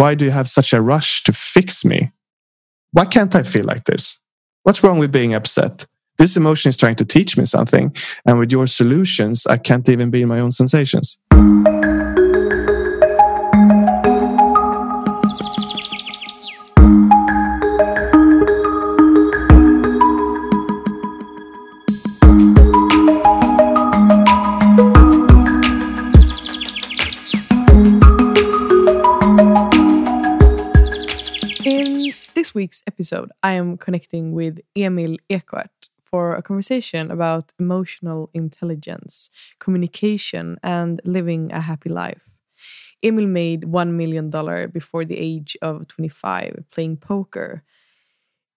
Why do you have such a rush to fix me? Why can't I feel like this? What's wrong with being upset? This emotion is trying to teach me something. And with your solutions, I can't even be in my own sensations. Episode, I am connecting with Emil Ekwart for a conversation about emotional intelligence, communication, and living a happy life. Emil made $1 million before the age of 25 playing poker.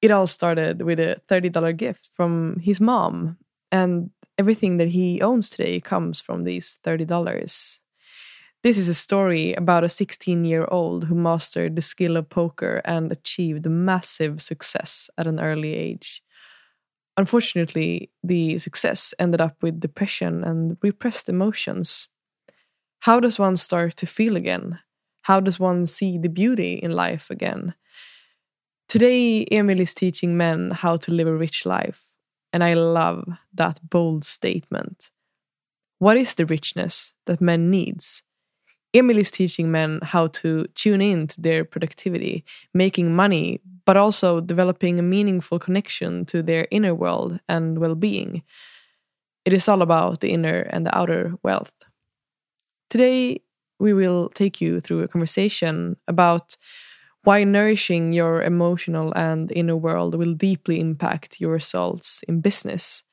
It all started with a $30 gift from his mom, and everything that he owns today comes from these $30. This is a story about a 16 year old who mastered the skill of poker and achieved massive success at an early age. Unfortunately, the success ended up with depression and repressed emotions. How does one start to feel again? How does one see the beauty in life again? Today, Emil is teaching men how to live a rich life, and I love that bold statement. What is the richness that men needs? Emil is teaching men how to tune in to their productivity, making money, but also developing a meaningful connection to their inner world and well being. It is all about the inner and the outer wealth. Today, we will take you through a conversation about why nourishing your emotional and inner world will deeply impact your results in business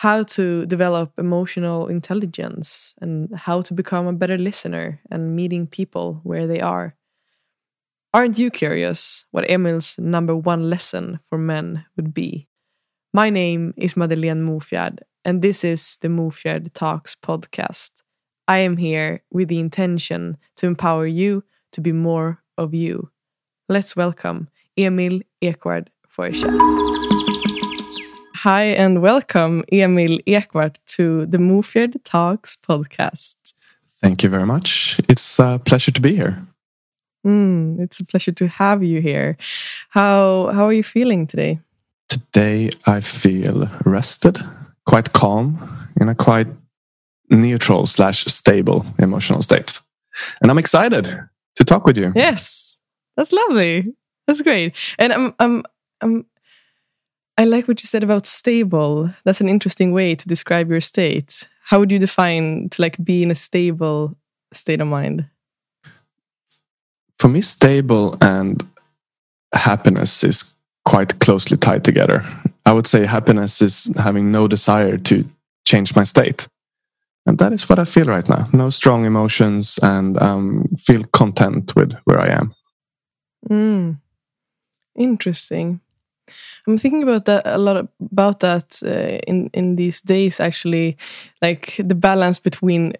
how to develop emotional intelligence and how to become a better listener and meeting people where they are. Aren't you curious what Emil's number one lesson for men would be? My name is Madeleine Mofjärd, and this is the Mofjärd Talks podcast. I am here with the intention to empower you to be more of you. Let's welcome Emil Ekwart for a chat. Hi and welcome, Emil Ekwart, to the Mofjärd Talks podcast. Thank you very much. It's a pleasure to be here. Mm, it's a pleasure to have you here. How how are you feeling today? Today I feel rested, quite calm, in a quite neutral slash stable emotional state, and I'm excited to talk with you. Yes, that's lovely. That's great. And I'm I'm I'm I like what you said about stable. That's an interesting way to describe your state. How would you define to like be in a stable state of mind? For me, stable and happiness is quite closely tied together. I would say happiness is having no desire to change my state. And that is what I feel right now. No strong emotions and um, feel content with where I am. Mm. Interesting. I'm thinking about that a lot about that uh, in in these days. Actually, like the balance between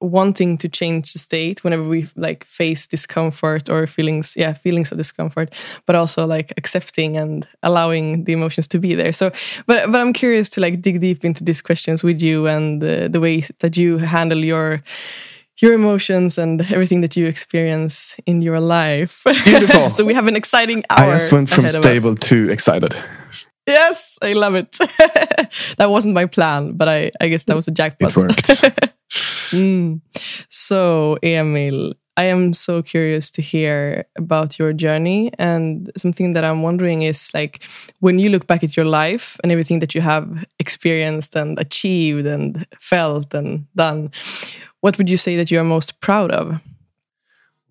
wanting to change the state whenever we like face discomfort or feelings yeah feelings of discomfort but also like accepting and allowing the emotions to be there so but but i'm curious to like dig deep into these questions with you and uh, the ways that you handle your your emotions and everything that you experience in your life. Beautiful. so we have an exciting hour. I just went from stable to excited. Yes, I love it. that wasn't my plan, but I, I guess that was a jackpot. It worked. mm. So, Emil, I am so curious to hear about your journey. And something that I'm wondering is like, when you look back at your life and everything that you have experienced and achieved and felt and done, what would you say that you are most proud of?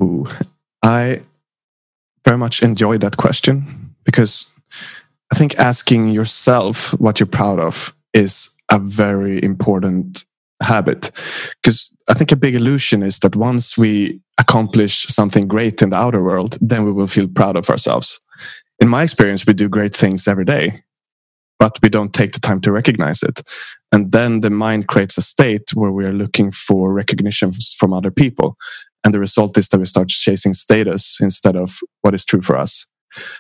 Ooh, I very much enjoyed that question because I think asking yourself what you're proud of is a very important habit. Because I think a big illusion is that once we accomplish something great in the outer world, then we will feel proud of ourselves. In my experience, we do great things every day but we don't take the time to recognize it. And then the mind creates a state where we are looking for recognition from other people. And the result is that we start chasing status instead of what is true for us.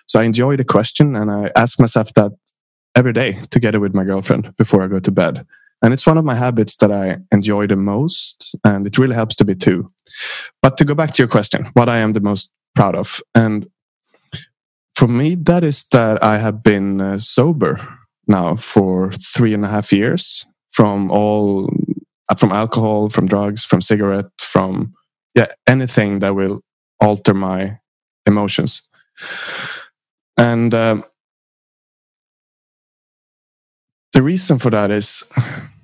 So I enjoy the question and I ask myself that every day together with my girlfriend before I go to bed. And it's one of my habits that I enjoy the most. And it really helps to be too. But to go back to your question, what I am the most proud of. And for me, that is that I have been uh, sober now for three and a half years from all from alcohol, from drugs, from cigarette, from yeah anything that will alter my emotions. And um, the reason for that is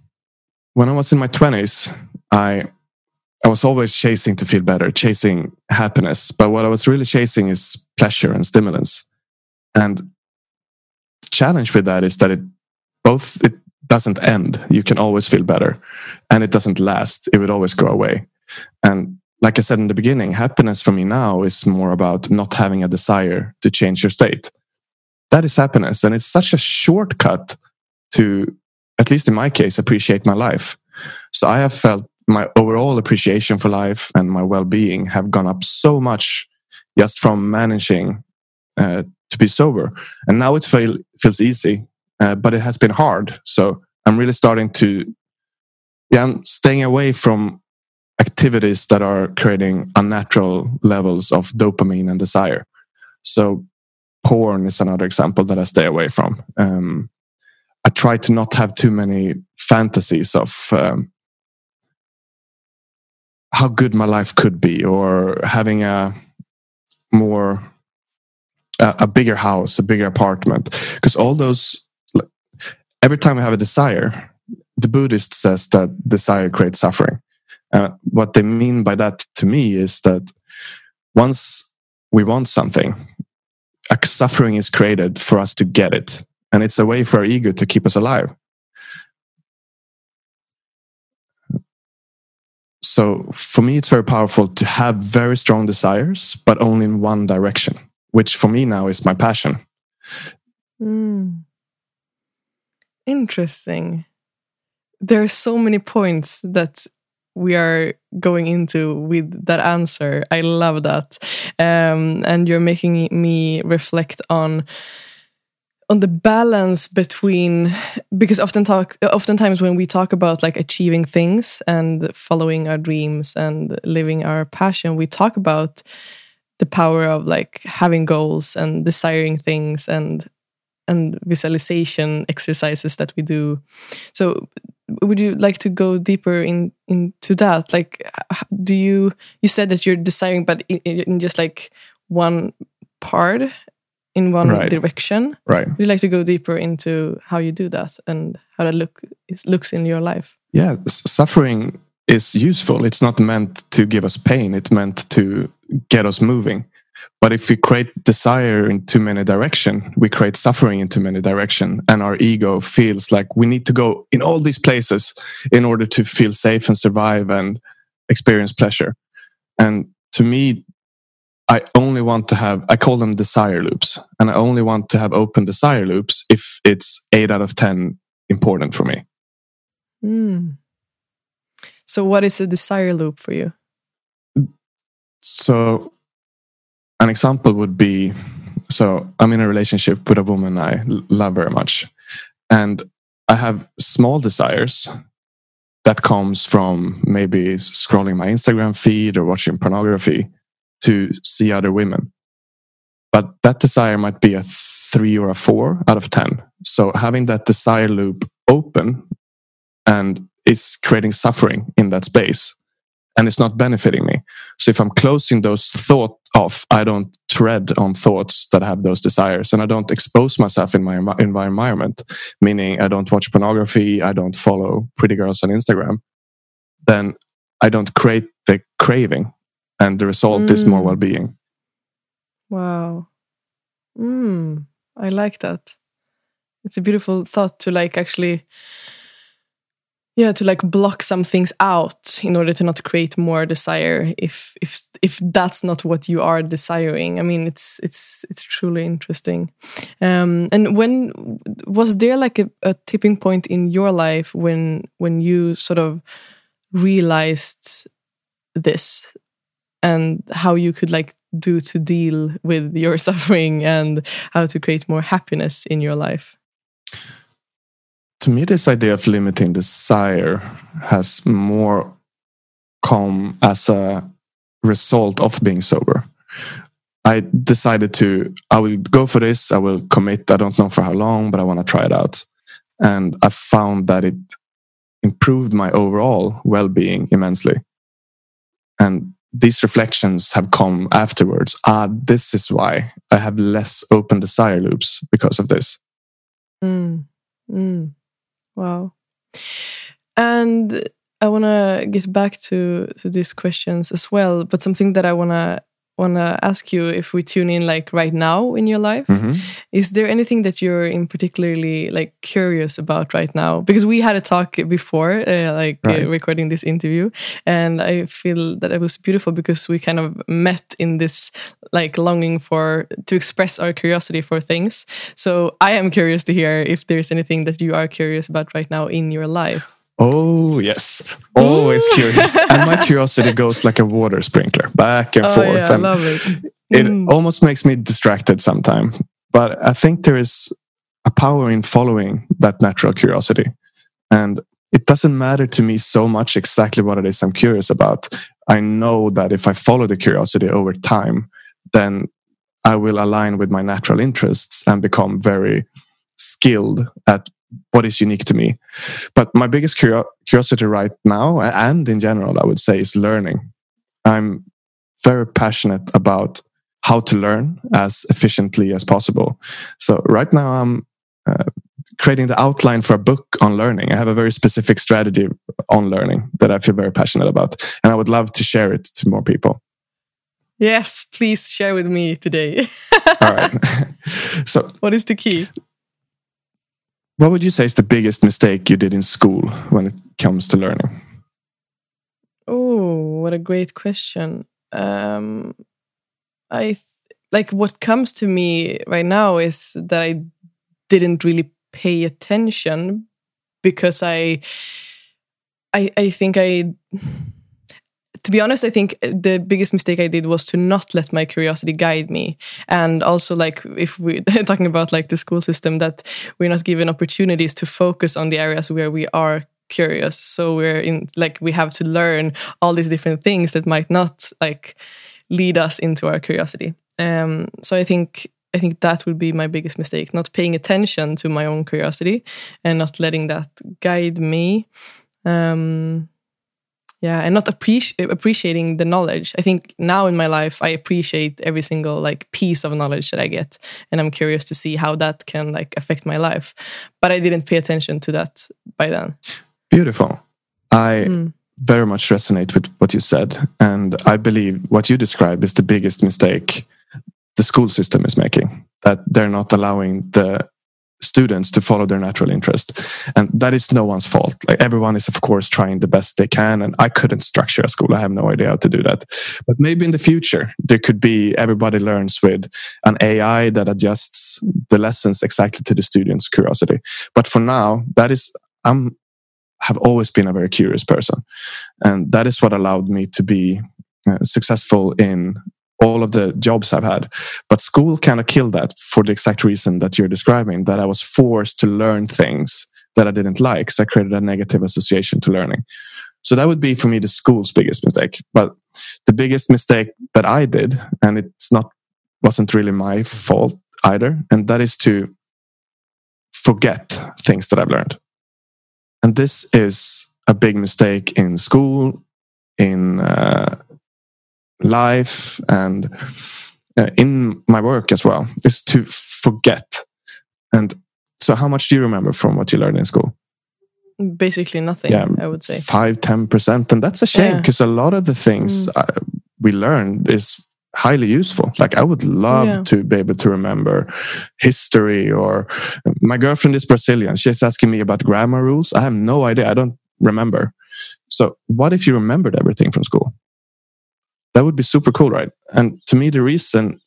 when I was in my twenties, I I was always chasing to feel better, chasing happiness. But what I was really chasing is pleasure and stimulants. And challenge with that is that it both it doesn't end. You can always feel better, and it doesn't last. It would always go away. And like I said in the beginning, happiness for me now is more about not having a desire to change your state. That is happiness, and it's such a shortcut to, at least in my case, appreciate my life. So I have felt my overall appreciation for life and my well-being have gone up so much just from managing uh, to be sober. And now it feel, feels easy uh, but it has been hard. So i'm really starting to yeah i'm staying away from activities that are creating unnatural levels of dopamine and desire. So porn is another example that i stay away from. Um, i try to not have too many fantasies of um, how good my life could be or having a more a, bigger house a bigger apartment. Because all those every time we have a desire the buddhist says that desire creates suffering. Uh, what they mean by that to me is that once we want something a suffering is created for us to get it. And it's a way for our ego to keep us alive. So for me, it's very powerful to have very strong desires, but only in one direction, which for me now is my passion. Mm. Interesting. There are so many points that we are going into with that answer. I love that. Um, and you're making me reflect on on the balance between because often talk oftentimes when we talk about like achieving things and following our dreams and living our passion we talk about the power of like having goals and desiring things and and visualization exercises that we do so would you like to go deeper in into that like do you you said that you're desiring but in, in just like one part in one right. direction. Right. Would you like to go deeper into how you do that and how that look looks in your life? Yeah, suffering is useful. It's not meant to give us pain. It's meant to get us moving. But if we create desire in too many direction, we create suffering in too many direction, and our ego feels like we need to go in all these places in order to feel safe and survive and experience pleasure. And to me, I only want to have, I call them desire loops. And I only want to have open desire loops if it's eight out of 10 important for me. Mm. So, what is a desire loop for you? So, an example would be so I'm in a relationship with a woman I love very much. And I have small desires that comes from maybe scrolling my Instagram feed or watching pornography to see other women. But that desire might be a three or a four out of 10. So having that desire loop open and is creating suffering in that space and it's not benefiting me. So if I'm closing those thoughts off, I don't tread on thoughts that have those desires and I don't expose myself in my, in my environment, meaning I don't watch pornography, I don't follow pretty girls on Instagram, then I don't create the craving and the result mm. is more mm. well-being wow mm, i like that it's a beautiful thought to like actually yeah to like block some things out in order to not create more desire if if if that's not what you are desiring. I mean it's it's it's truly interesting. Um and when was there like a, a tipping point in your life when when you sort of realized this and how you could like do to deal with your suffering and how to create more happiness in your life to me this idea of limiting desire has more come as a result of being sober I decided to, I will go for this. I will commit. I don't know for how long, but I want to try it out. And I found that it improved my overall well being immensely. And these reflections have come afterwards. Ah, this is why I have less open desire loops because of this. Mm. Mm. Wow. And I want to get back to to these questions as well, but something that I want to want to ask you if we tune in like right now in your life Mhm. is there anything that you're in particularly like curious about right now because we had a talk before uh, like Right. uh, recording this interview and i feel that it was beautiful because we kind of met in this like longing for to express our curiosity for things so i am curious to hear if there's anything that you are curious about right now in your life Oh, yes. Always curious. and my curiosity goes like a water sprinkler back and oh forth. yeah i and love it it Mm. almost makes me distracted sometimes. But I think there is a power in following that natural curiosity. And it doesn't matter to me so much exactly what it is I'm curious about. I know that if I follow the curiosity over time, then I will align with my natural interests and become very skilled at what is unique to me. But my biggest curio- curiosity right now, and in general, I would say, is learning. I'm very passionate about how to learn as efficiently as possible. So right now I'm uh, creating the outline for a book on learning. I have a very specific strategy on learning that I feel very passionate about, and I would love to share it to more people. yes please share with me today All right. so, what is the key what would you say is the biggest mistake you did in school when it comes to learning? Oh, what a great question. Um, I like what comes to me right now is that I didn't really pay attention because I, I, I think I, to be honest, I think the biggest mistake I did was to not let my curiosity guide me, and also like if we're talking about like the school system that we're not given opportunities to focus on the areas where we are curious. So we're in like we have to learn all these different things that might not like lead us into our curiosity. Um so i think i think that would be my biggest mistake not paying attention to my own curiosity and not letting that guide me. Um yeah and not appreci- appreciating the knowledge i think now in my life i appreciate every single like piece of knowledge that i get and i'm curious to see how that can like affect my life but i didn't pay attention to that by then Beautiful. I Mm. very much resonate with what you said. And I believe what you describe is the biggest mistake the school system is making, that they're not allowing the students to follow their natural interest. And that is no one's fault. Like everyone is, of course, trying the best they can. And I couldn't structure a school. I have no idea how to do that. But maybe in the future, there could be everybody learns with an AI that adjusts the lessons exactly to the students' curiosity. But for now, that is, I'm have always been a very curious person. And that is what allowed me to be uh, successful in all of the jobs I've had. But school kind of killed that for the exact reason that you're describing, that I was forced to learn things that I didn't like. So I created a negative association to learning. So that would be for me the school's biggest mistake. But the biggest mistake that I did, and it's not wasn't really my fault either, and that is to forget things that I've learned. And this is a big mistake in school, in uh, life, and uh, in my work as well, is to forget. And so, how much do you remember from what you learned in school? basically nothing Yeah, i would say Five, ten percent, and that's a shame Yeah. because a lot of the things uh, we learned is highly useful. Like I would love Yeah. to be able to remember history. Or my girlfriend is Brazilian; she's asking me about grammar rules. I have no idea. I don't remember. So, what if you remembered everything from school? That would be super cool, right? And to me, the reason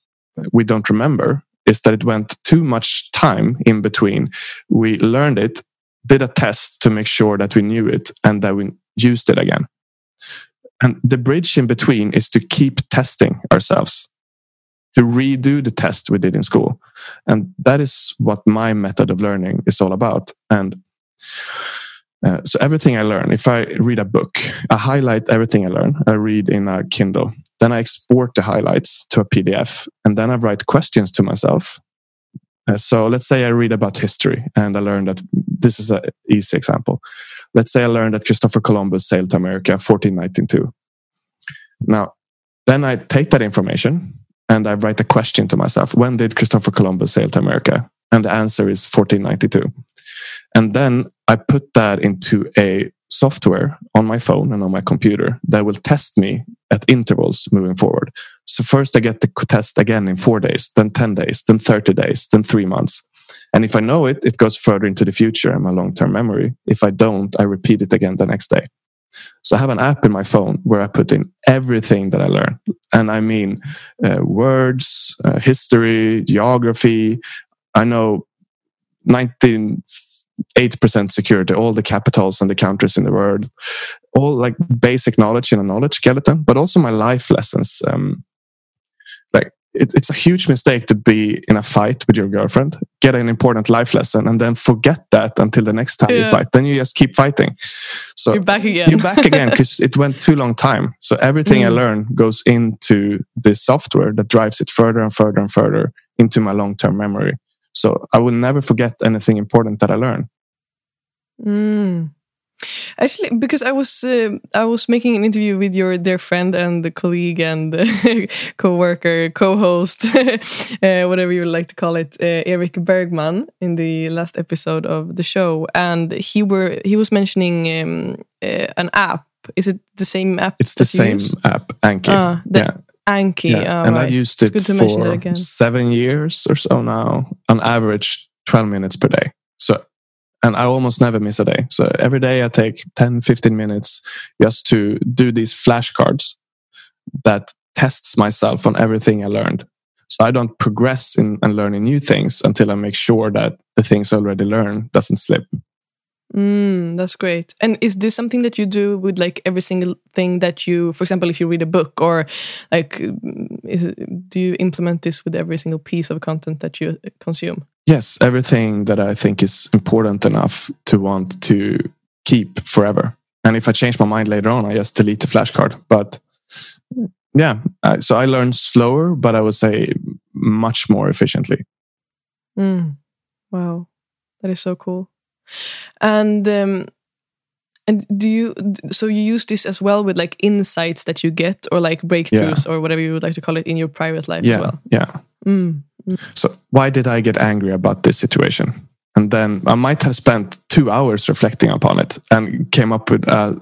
we don't remember is that it went too much time in between. We learned it, did a test to make sure that we knew it, and that we used it again. And the bridge in between is to keep testing ourselves, to redo the test we did in school. And that is what my method of learning is all about. And uh, so everything I learn, if I read a book, I highlight everything I learn. I read in a Kindle Then I export the highlights to a PDF and then I write questions to myself. Uh, so let's say I read about history and I learned that this is an easy example. Let's say I learned that Christopher Columbus sailed to America 1492. Now, then I take that information and I write a question to myself. When did Christopher Columbus sail to America? And the answer is 1492. And then I put that into a software on my phone and on my computer that will test me at intervals moving forward. So first I get the test again in four days, then 10 days, then 30 days, then three months. And if I know it, it goes further into the future in my long term memory. If I don't, I repeat it again the next day. So I have an app in my phone where I put in everything that I learn. And I mean uh, words, uh, history, geography. I know 19 8% security, all the capitals and the countries in the world, all like basic knowledge in a knowledge skeleton, but also my life lessons. Um, like it, it's a huge mistake to be in a fight with your girlfriend, get an important life lesson, and then forget that until the next time yeah. you fight. Then you just keep fighting. So you're back again. you're back again because it went too long time. So everything mm. I learn goes into this software that drives it further and further and further into my long term memory. So I will never forget anything important that I learn. Mm. Actually, because I was uh, I was making an interview with your dear friend and the colleague and co-worker, co-host, uh, whatever you would like to call it, uh, Eric Bergman in the last episode of the show, and he were he was mentioning um, uh, an app. Is it the same app? It's the same use? app, Anki. Ah, yeah. Anki, yeah. Oh, and right. I've used it for seven years or so now, on average, twelve minutes per day. So and I almost never miss a day. So every day I take 10, 15 minutes just to do these flashcards that tests myself on everything I learned. So I don't progress in and learning new things until I make sure that the things I already learned doesn't slip. Mm, that's great. And is this something that you do with like every single thing that you, for example, if you read a book or like, is it, do you implement this with every single piece of content that you consume? Yes, everything that I think is important enough to want to keep forever. And if I change my mind later on, I just delete the flashcard. But yeah, so I learn slower, but I would say much more efficiently. Mm. Wow, that is so cool. And um, and do you so you use this as well with like insights that you get or like breakthroughs yeah. or whatever you would like to call it in your private life yeah, as well? Yeah. Mm. So why did I get angry about this situation? And then I might have spent two hours reflecting upon it and came up with a,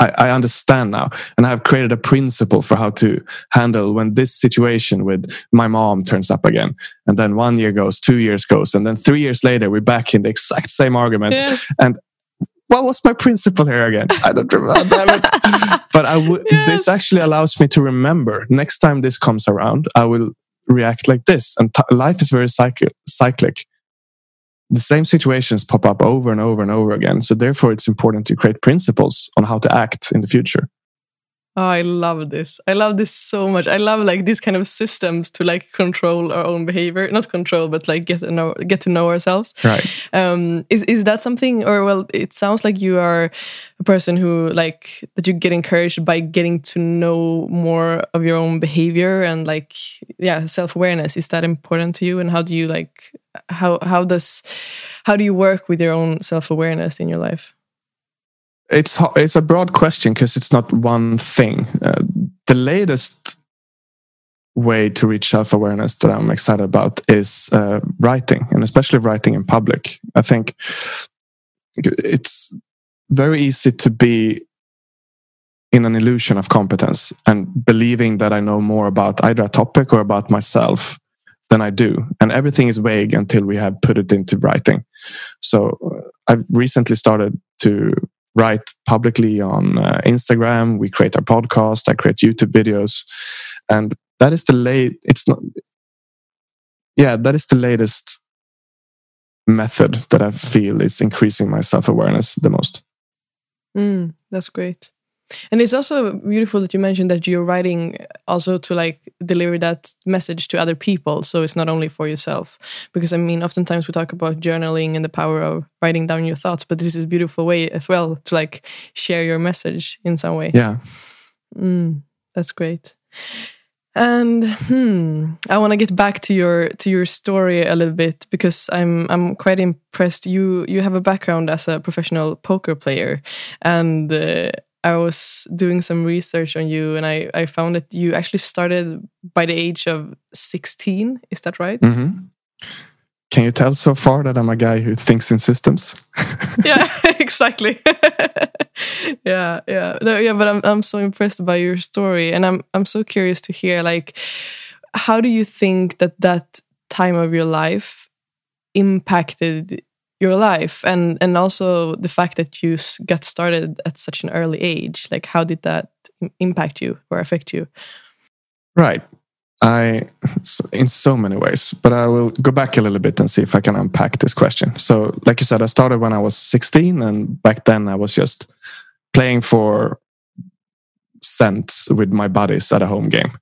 I, I understand now and I have created a principle for how to handle when this situation with my mom turns up again. And then one year goes, two years goes, and then three years later we're back in the exact same argument. Yes. And what was my principle here again? I don't remember. but I would. Yes. This actually allows me to remember next time this comes around. I will react like this. And life is very cyclic. The same situations pop up over and over and over again. So therefore, it's important to create principles on how to act in the future. Oh, I love this. I love this so much. I love like these kind of systems to like control our own behavior. Not control, but like get to know get to know ourselves. Right. Um, is is that something or well, it sounds like you are a person who like that you get encouraged by getting to know more of your own behavior and like yeah, self-awareness. Is that important to you? And how do you like how how does how do you work with your own self-awareness in your life? It's it's a broad question because it's not one thing. Uh, the latest way to reach self awareness that I'm excited about is uh, writing, and especially writing in public. I think it's very easy to be in an illusion of competence and believing that I know more about either a topic or about myself than I do. And everything is vague until we have put it into writing. So uh, I've recently started to write publicly on uh, Instagram. We create our podcast. I create YouTube videos, and that is the late. It's not. Yeah, that is the latest method that I feel is increasing my self awareness the most. Mm, that's great. And it's also beautiful that you mentioned that you're writing also to like deliver that message to other people. So it's not only for yourself. Because I mean, oftentimes we talk about journaling and the power of writing down your thoughts, but this is a beautiful way as well to like share your message in some way. Yeah. Mm, that's great. And hmm, I want to get back to your to your story a little bit because I'm I'm quite impressed. You you have a background as a professional poker player, and uh, I was doing some research on you, and I I found that you actually started by the age of sixteen. Is that right? Mm -hmm. Can you tell so far that I'm a guy who thinks in systems? yeah, exactly. yeah, yeah, no, yeah. But I'm I'm so impressed by your story, and I'm I'm so curious to hear like, how do you think that that time of your life impacted your life, and and also the fact that you got started at such an early age? Like, how did that impact you or affect you? Right. I, in so many ways, but I will go back a little bit and see if I can unpack this question. So, like you said, I started when I was 16, and back then I was just playing for cents with my buddies at a home game.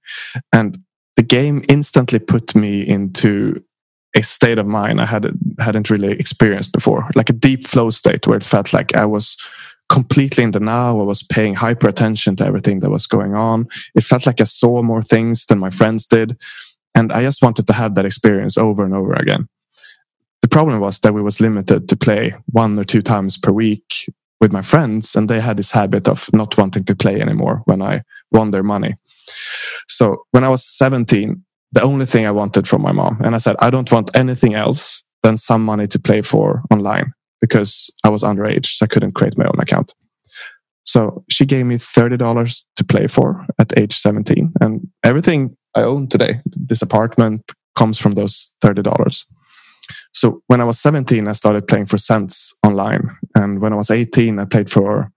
And the game instantly put me into a state of mind I had, hadn't really experienced before, like a deep flow state where it felt like I was completely in the now. I was paying hyper attention to everything that was going on. It felt like I saw more things than my friends did. And I just wanted to have that experience over and over again. The problem was that we was limited to play one or two times per week with my friends, and they had this habit of not wanting to play anymore when I won their money. So when I was 17, the only thing I wanted from my mom, and I said, I don't want anything else than some money to play for online because I was underage, so I couldn't create my own account. So she gave me $30 to play for at age 17. And everything I own today, this apartment, comes from those $30. So when I was 17, I started playing for cents online. And when I was 18, I played for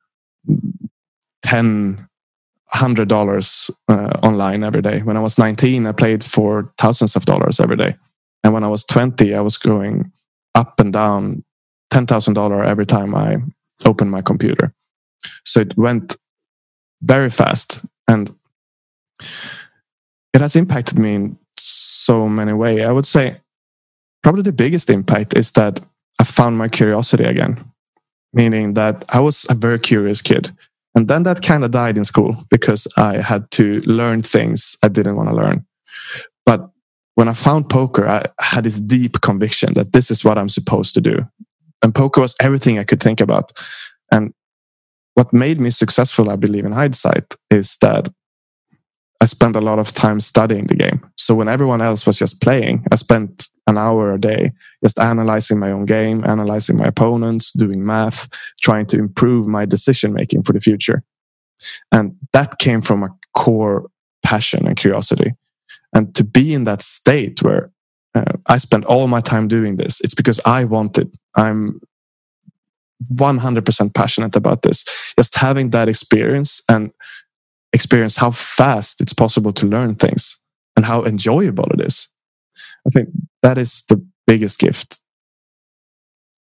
10 hundred dollars uh, online every day. When I was 19, I played for thousands of dollars every day. And when I was 20, I was going up and down $10,000 every time I opened my computer. So it went very fast and it has impacted me in so many ways. I would say probably the biggest impact is that I found my curiosity again, meaning that I was a very curious kid. And then that kind of died in school because I had to learn things I didn't want to learn. But when I found poker, I had this deep conviction that this is what I'm supposed to do and poker was everything I could think about. And what made me successful, I believe, in hindsight, is that I spent a lot of time studying the game. So when everyone else was just playing, I spent an hour a day just analyzing my own game, analyzing my opponents, doing math, trying to improve my decision making for the future. And that came from a core passion and curiosity. And to be in that state where uh, I spend all my time doing this. It's because I want it. I'm 100% passionate about this. Just having that experience and experience how fast it's possible to learn things and how enjoyable it is. I think that is the biggest gift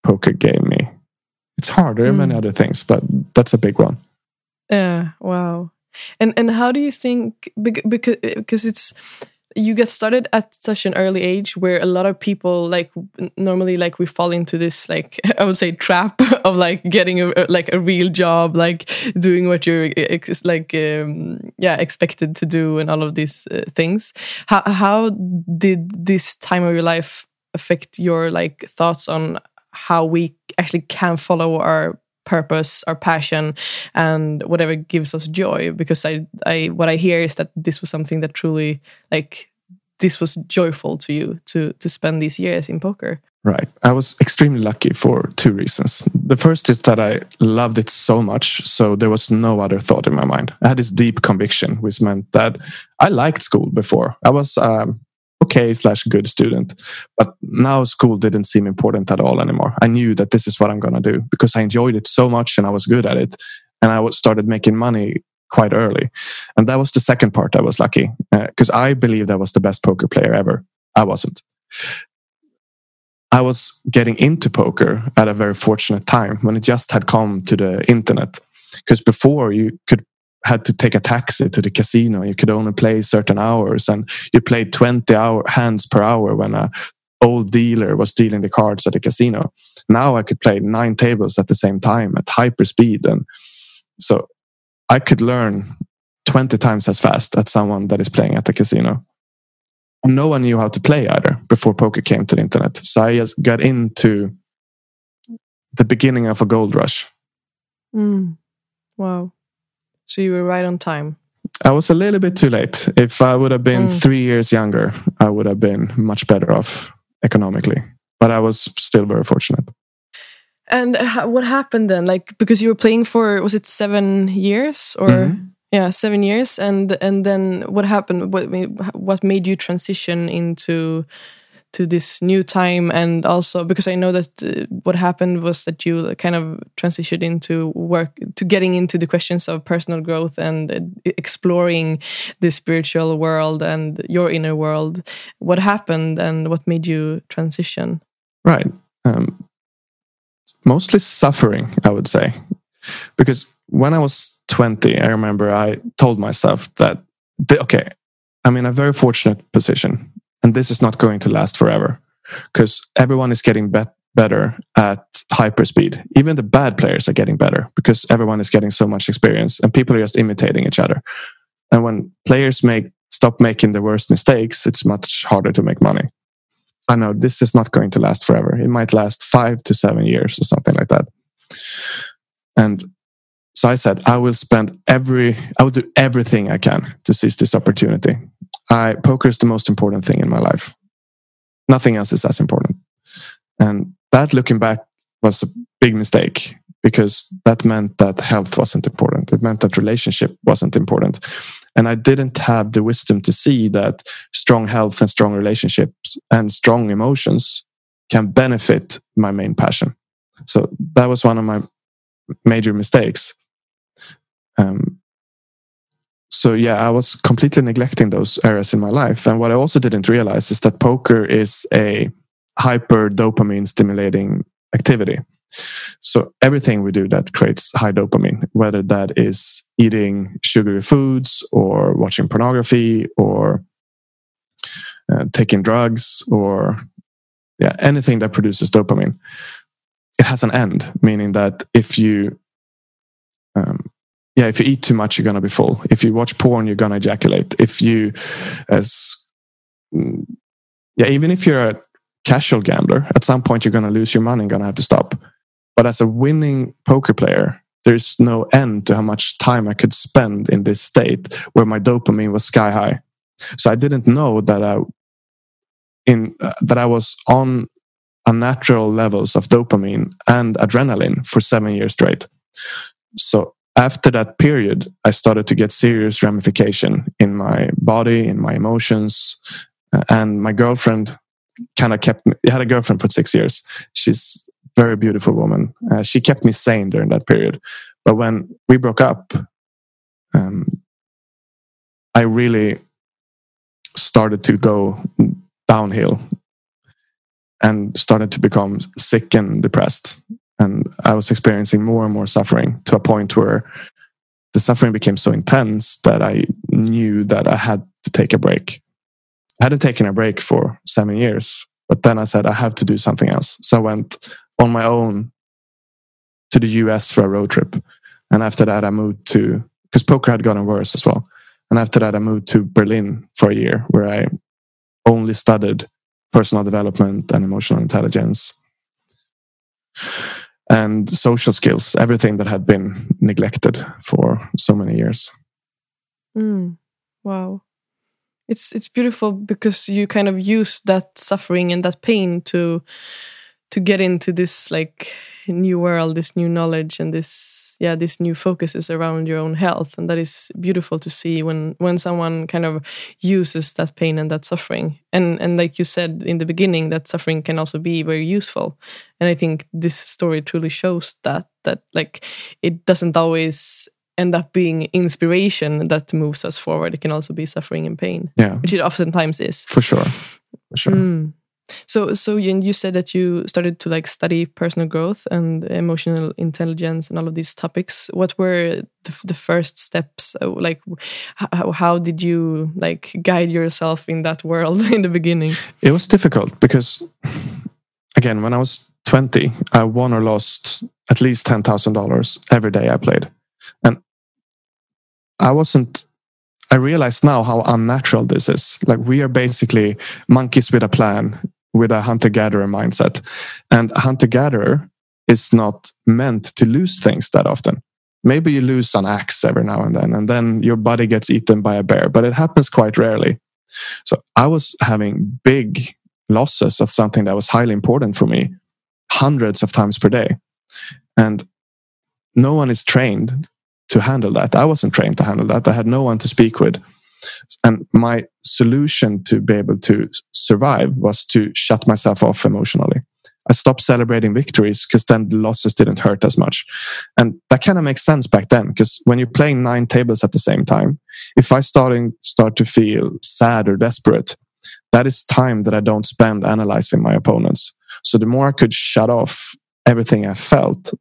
poker gave me. It's harder than mm. many other things, but that's a big one. Yeah, wow. And and how do you think because because it's you get started at such an early age where a lot of people like normally like we fall into this like i would say trap of like getting a like a real job like doing what you're like um, yeah expected to do and all of these uh, things. How how did this time of your life affect your like thoughts on how we actually can follow our purpose our passion and whatever gives us joy because i i what i hear is that this was something that truly like this was joyful to you to to spend these years in poker. Right. I was extremely lucky for two reasons. The first is that i loved it so much so there was no other thought in my mind. I had this deep conviction which meant that i liked school before. I was um, okay slash good student. But now school didn't seem important at all anymore. I knew that this is what i'm going to do because i enjoyed it so much and i was good at it. And i was started making money quite early. And that was the second part i was lucky because uh, i believed i was the best poker player ever. I wasn't. I was getting into poker at a very fortunate time when it just had come to the internet. Because before you could had to take a taxi to the casino. You could only play certain hours, and you played twenty hour hands per hour when a old dealer was dealing the cards at the casino. Now I could play nine tables at the same time at hyper speed, and so I could learn 20 times as fast as someone that is playing at the casino. No one knew how to play either before poker came to the internet. So I just got into the beginning of a gold rush. Mm. Wow. So you were right on time. I was a little bit too late. If I would have been mm. three years younger, I would have been much better off economically. But I was still very fortunate. And what happened then? Like because you were playing for was it seven years or mm -hmm. yeah seven years? And and then what happened? What what made you transition into to this new time and also because i know that uh, what happened was that you kind of transitioned into work to getting into the questions of personal growth and uh, exploring the spiritual world and your inner world. What happened and what made you transition? Right. Um, mostly suffering i would say. Because when i was 20 i remember i told myself that okay i'm in a very fortunate position and this is not going to last forever because everyone is getting bet better at hyperspeed. Even the bad players are getting better because everyone is getting so much experience and people are just imitating each other. And when players make stop making the worst mistakes, it's much harder to make money. I know this is not going to last forever. It might last five to seven years or something like that. And so I said, I will spend every, I will do everything I can to seize this opportunity. I, poker is the most important thing in my life. Nothing else is as important. And that looking back was a big mistake because that meant that health wasn't important. It meant that relationship wasn't important. And I didn't have the wisdom to see that strong health and strong relationships and strong emotions can benefit my main passion. So that was one of my major mistakes. Um, so yeah, I was completely neglecting those areas in my life. And what I also didn't realize is that poker is a hyper dopamine stimulating activity. So everything we do that creates high dopamine, whether that is eating sugary foods or watching pornography or uh, taking drugs or yeah, anything that produces dopamine, it has an end, meaning that if you um, yeah, if you eat too much, you're gonna be full. If you watch porn, you're gonna ejaculate. If you, as mm, yeah, even if you're a casual gambler, at some point you're gonna lose your money and gonna have to stop. But as a winning poker player, there's no end to how much time I could spend in this state where my dopamine was sky high. So I didn't know that I in uh, that I was on unnatural levels of dopamine and adrenaline for seven years straight. So after that period, I started to get serious ramification in my body, in my emotions, uh, and my girlfriend kind of kept me. I had a girlfriend for six years. She's very beautiful woman. Uh, she kept me sane during that period. But when we broke up, um, I really started to go downhill and started to become sick and depressed and I was experiencing more and more suffering to a point where the suffering became so intense that I knew that I had to take a break. I hadn't taken a break for seven years, but then I said, I have to do something else. So I went on my own to the US for a road trip. And after that, I moved to, because poker had gotten worse as well. And after that, I moved to Berlin for a year where I only studied personal development and emotional intelligence and social skills, everything that had been neglected for so many years. Mm, wow. It's it's beautiful because you kind of use that suffering and that pain to to get into this like new world this new knowledge and this yeah this new focus is around your own health. And that is beautiful to see when when someone kind of uses that pain and that suffering. And and like you said in the beginning that suffering can also be very useful. And i think this story truly shows that that like it doesn't always end up being inspiration that moves us forward. It can also be suffering and pain yeah. which it oftentimes is. For sure. For sure. Mm. So, so you said that you started to like study personal growth and emotional intelligence and all of these topics. What were the, the first steps? Uh, like, how, how did you like guide yourself in that world in the beginning? It was difficult because, again, when I was 20, I won or lost at least $10,000 every day I played. And I wasn't I realize now how unnatural this is. Like we are basically monkeys with a plan, with a hunter gatherer mindset. And a hunter gatherer is not meant to lose things that often. Maybe you lose an axe every now and then, and then your body gets eaten by a bear, but it happens quite rarely. So I was having big losses of something that was highly important for me hundreds of times per day. And no one is trained to handle that. I wasn't trained to handle that. I had no one to speak with. And my solution to be able to survive was to shut myself off emotionally. I stopped celebrating victories because then the losses didn't hurt as much. And that kind of makes sense back then because when you're playing nine tables at the same time, if I starting start to feel sad or desperate, that is time that I don't spend analyzing my opponents. So the more I could shut off everything I felt,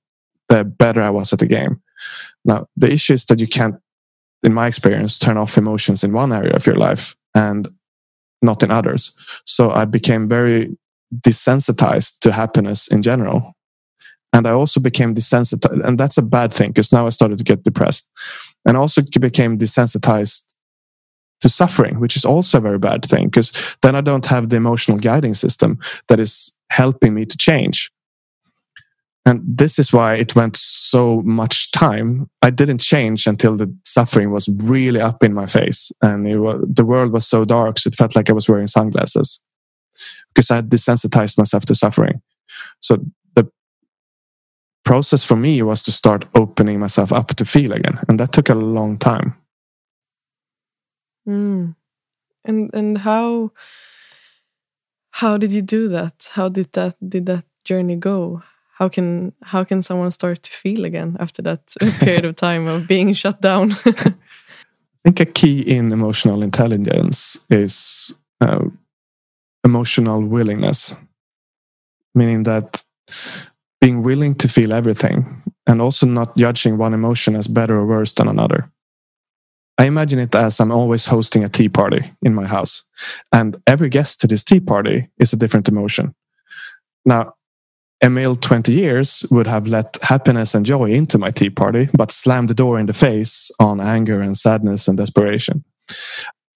the better I was at the game. Now, the issue is that you can't, in my experience, turn off emotions in one area of your life and not in others. So I became very desensitized to happiness in general. And I also became desensitized. And that's a bad thing because now I started to get depressed. And also became desensitized to suffering, which is also a very bad thing because then I don't have the emotional guiding system that is helping me to change. And this is why it went so much time. I didn't change until the suffering was really up in my face. And was, the world was so dark, so it felt like I was wearing sunglasses because I had desensitized myself to suffering. So the process for me was to start opening myself up to feel again. And that took a long time. Mm. And and how how did you do that? How did that did that journey go? How can how can someone start to feel again after that period of time of being shut down? I think a key in emotional intelligence is uh, emotional willingness, meaning that being willing to feel everything and also not judging one emotion as better or worse than another. I imagine it as I'm always hosting a tea party in my house, and every guest to this tea party is a different emotion. Now, Emil, 20 years, would have let happiness and joy into my tea party, but slammed the door in the face on anger and sadness and desperation.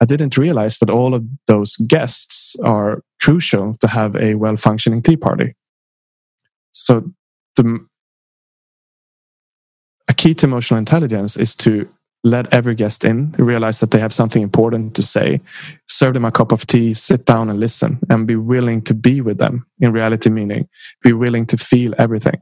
I didn't realize that all of those guests are crucial to have a well functioning tea party. So, the, a key to emotional intelligence is to let every guest in, realize that they have something important to say, serve them a cup of tea, sit down and listen, and be willing to be with them. In reality, meaning be willing to feel everything.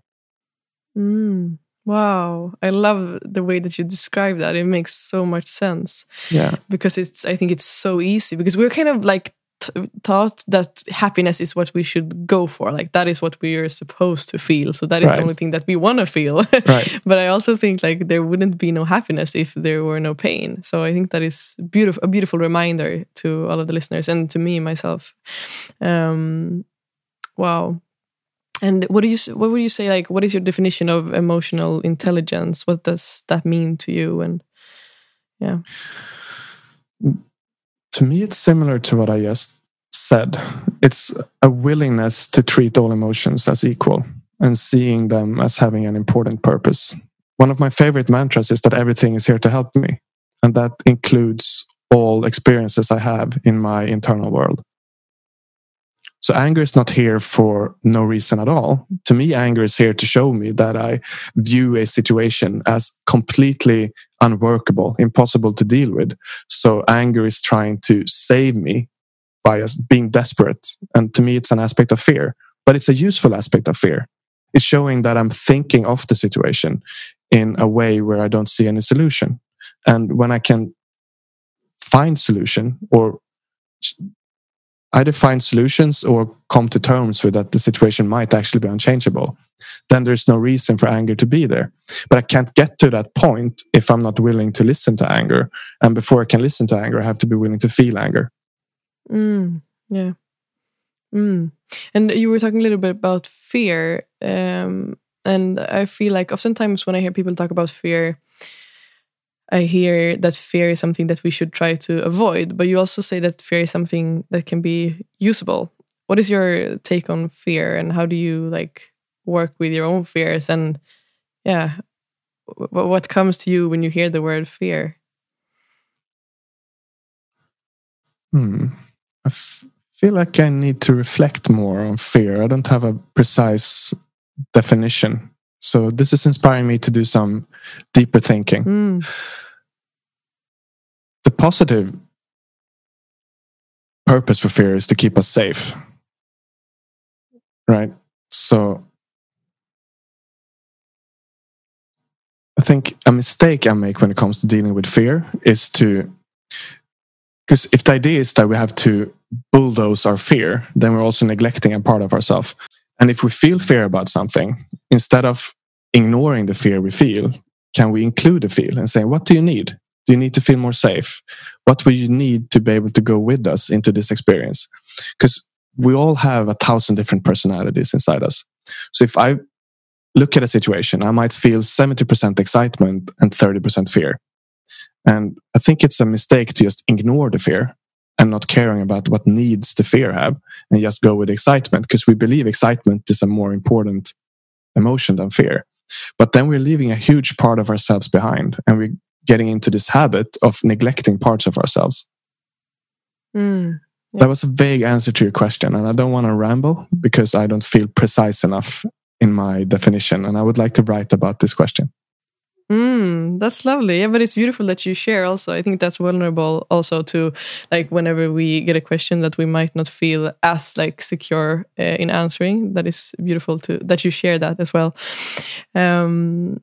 Mm, wow, I love the way that you describe that. It makes so much sense. Yeah, because it's. I think it's so easy because we're kind of like taught that happiness is what we should go for. Like that is what we are supposed to feel. So that is right. the only thing that we want to feel. Right. but i also think like there wouldn't be no happiness if there were no pain. So i think that is beautiful a beautiful reminder to all of the listeners and to me myself. Um wow. And what do you what would you say like what is your definition of emotional intelligence? What does that mean to you? And yeah to me, it's similar to what I just said. It's a willingness to treat all emotions as equal and seeing them as having an important purpose. One of my favorite mantras is that everything is here to help me. And that includes all experiences I have in my internal world. So anger is not here for no reason at all. To me, anger is here to show me that I view a situation as completely unworkable, impossible to deal with. So anger is trying to save me by being desperate. And to me, it's an aspect of fear, but it's a useful aspect of fear. It's showing that I'm thinking of the situation in a way where I don't see any solution. And when I can find solution or either find solutions or come to terms with that the situation might actually be unchangeable, then there's no reason for anger to be there. But I can't get to that point if I'm not willing to listen to anger. And before I can listen to anger, I have to be willing to feel anger. Mm, yeah. Mm. And you were talking a little bit about fear. Um, and I feel like oftentimes when I hear people talk about fear, I hear that fear is something that we should try to avoid, but you also say that fear is something that can be usable. What is your take on fear and how do you like work with your own fears and yeah, what comes to you when you hear the word fear? Hmm. I f- feel like I need to reflect more on fear. I don't have a precise definition. So this is inspiring me to do some deeper thinking. Mm. The positive purpose for fear is to keep us safe. Right? So I think a mistake I make when it comes to dealing with fear is to because if the idea is that we have to bulldoze our fear, then we're also neglecting a part of ourselves. And if we feel fear about something, instead of ignoring the fear we feel, can we include the feel and say, what do you need? Do you need to feel more safe? What will you need to be able to go with us into this experience? Because we all have a thousand different personalities inside us. So if I look at a situation, I might feel 70% excitement and 30% fear. And I think it's a mistake to just ignore the fear and not caring about what needs the fear have and just go with excitement because we believe excitement is a more important emotion than fear. But then we're leaving a huge part of ourselves behind and we're getting into this habit of neglecting parts of ourselves. Mm. Yeah. That was a vague answer to your question, and I don't want to ramble because I don't feel precise enough in my definition. And I would like to write about this question. Mm, that's lovely. Yeah, but it's beautiful that you share also. I think that's vulnerable also to like whenever we get a question that we might not feel as like secure uh, in answering. That is beautiful to that you share that as well. Um,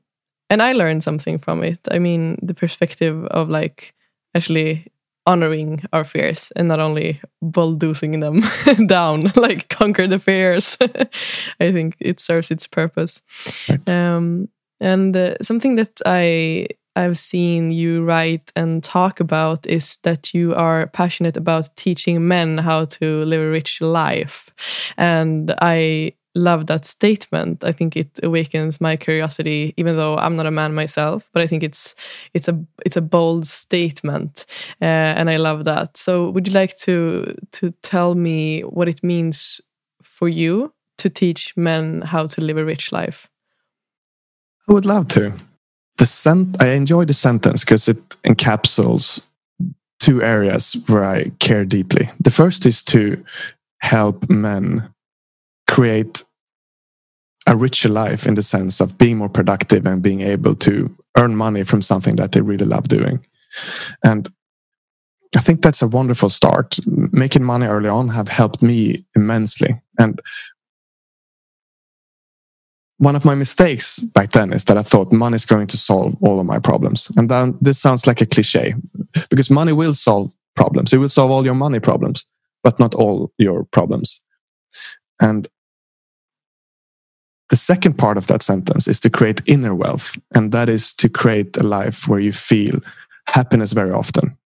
and I learned something from it. I mean, the perspective of like actually honoring our fears and not only bulldozing them down, like conquer the fears. I think it serves its purpose. Right. Um, and uh, something that I I've seen you write and talk about is that you are passionate about teaching men how to live a rich life. And I love that statement. I think it awakens my curiosity, even though I'm not a man myself. But I think it's it's a it's a bold statement, uh, and I love that. So, would you like to to tell me what it means for you to teach men how to live a rich life? I would love to. The sent- I enjoy the sentence because it encapsulates two areas where I care deeply. The first is to help men create a richer life in the sense of being more productive and being able to earn money from something that they really love doing. And I think that's a wonderful start. Making money early on have helped me immensely. And one of my mistakes back then is that I thought money is going to solve all of my problems. And then this sounds like a cliche because money will solve problems. It will solve all your money problems, but not all your problems. And the second part of that sentence is to create inner wealth. And that is to create a life where you feel happiness very often.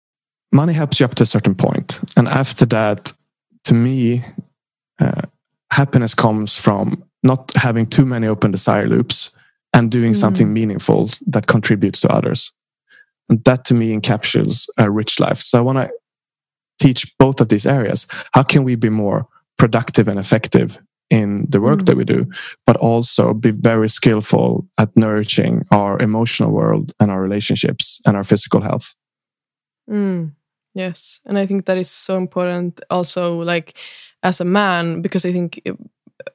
Money helps you up to a certain point. And after that, to me, uh, happiness comes from not having too many open desire loops and doing mm. something meaningful that contributes to others. And that to me encapsulates a rich life. So I want to teach both of these areas. How can we be more productive and effective in the work mm. that we do, but also be very skillful at nourishing our emotional world and our relationships and our physical health. Mm. Yes. And I think that is so important also, like as a man, because I think, it,